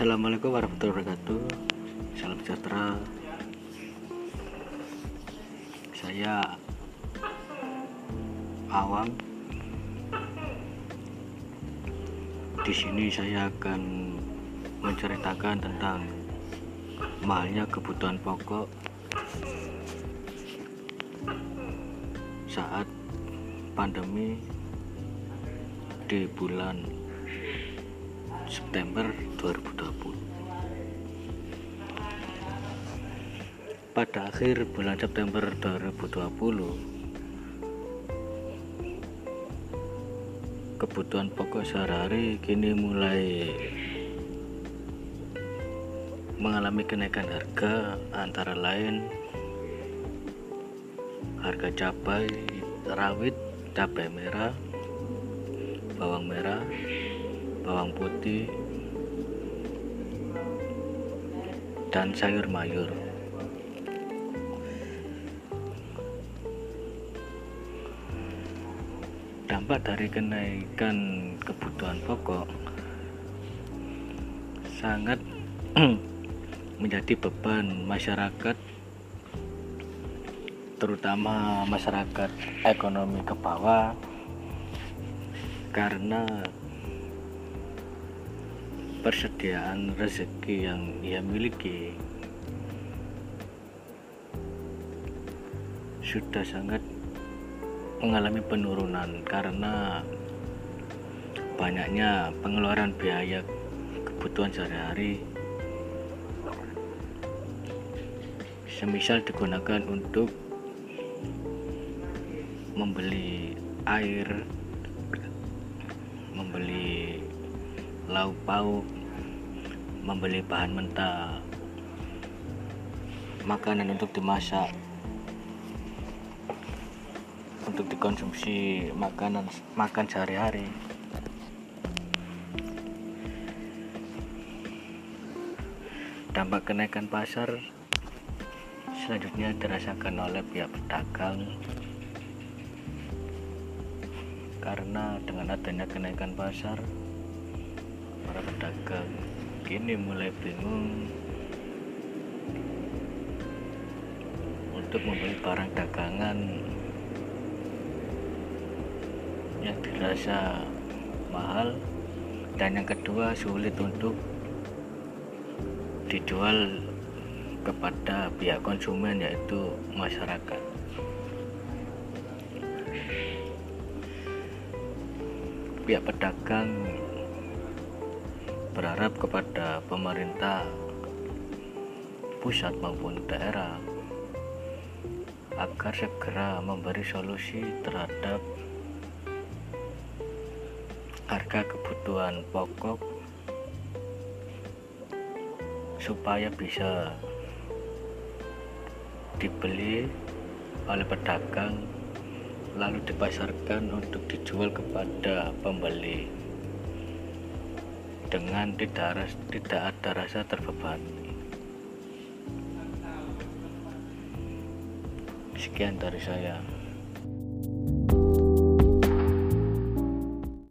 Assalamualaikum warahmatullahi wabarakatuh. Salam sejahtera. Saya Awang Di sini saya akan menceritakan tentang mahalnya kebutuhan pokok saat pandemi di bulan September 2020 pada akhir bulan September 2020 kebutuhan pokok sehari-hari kini mulai mengalami kenaikan harga antara lain harga cabai rawit cabai merah bawang merah bawang putih dan sayur mayur. Dampak dari kenaikan kebutuhan pokok sangat menjadi beban masyarakat terutama masyarakat ekonomi ke bawah karena persediaan rezeki yang ia miliki. Sudah sangat mengalami penurunan karena banyaknya pengeluaran biaya kebutuhan sehari-hari. Semisal digunakan untuk membeli air membeli lauk pauk membeli bahan mentah makanan untuk dimasak untuk dikonsumsi makanan makan sehari-hari. Dampak kenaikan pasar selanjutnya dirasakan oleh pihak pedagang. Karena dengan adanya kenaikan pasar para pedagang. Kini mulai bingung untuk membeli barang dagangan. Yang dirasa mahal. Dan yang kedua sulit untuk dijual kepada pihak konsumen yaitu masyarakat. Pihak pedagang berharap kepada pemerintah pusat maupun daerah agar segera memberi solusi terhadap harga kebutuhan pokok supaya bisa dibeli oleh pedagang lalu dipasarkan untuk dijual kepada pembeli dengan tidak, tidak ada rasa terbebani. Sekian dari saya.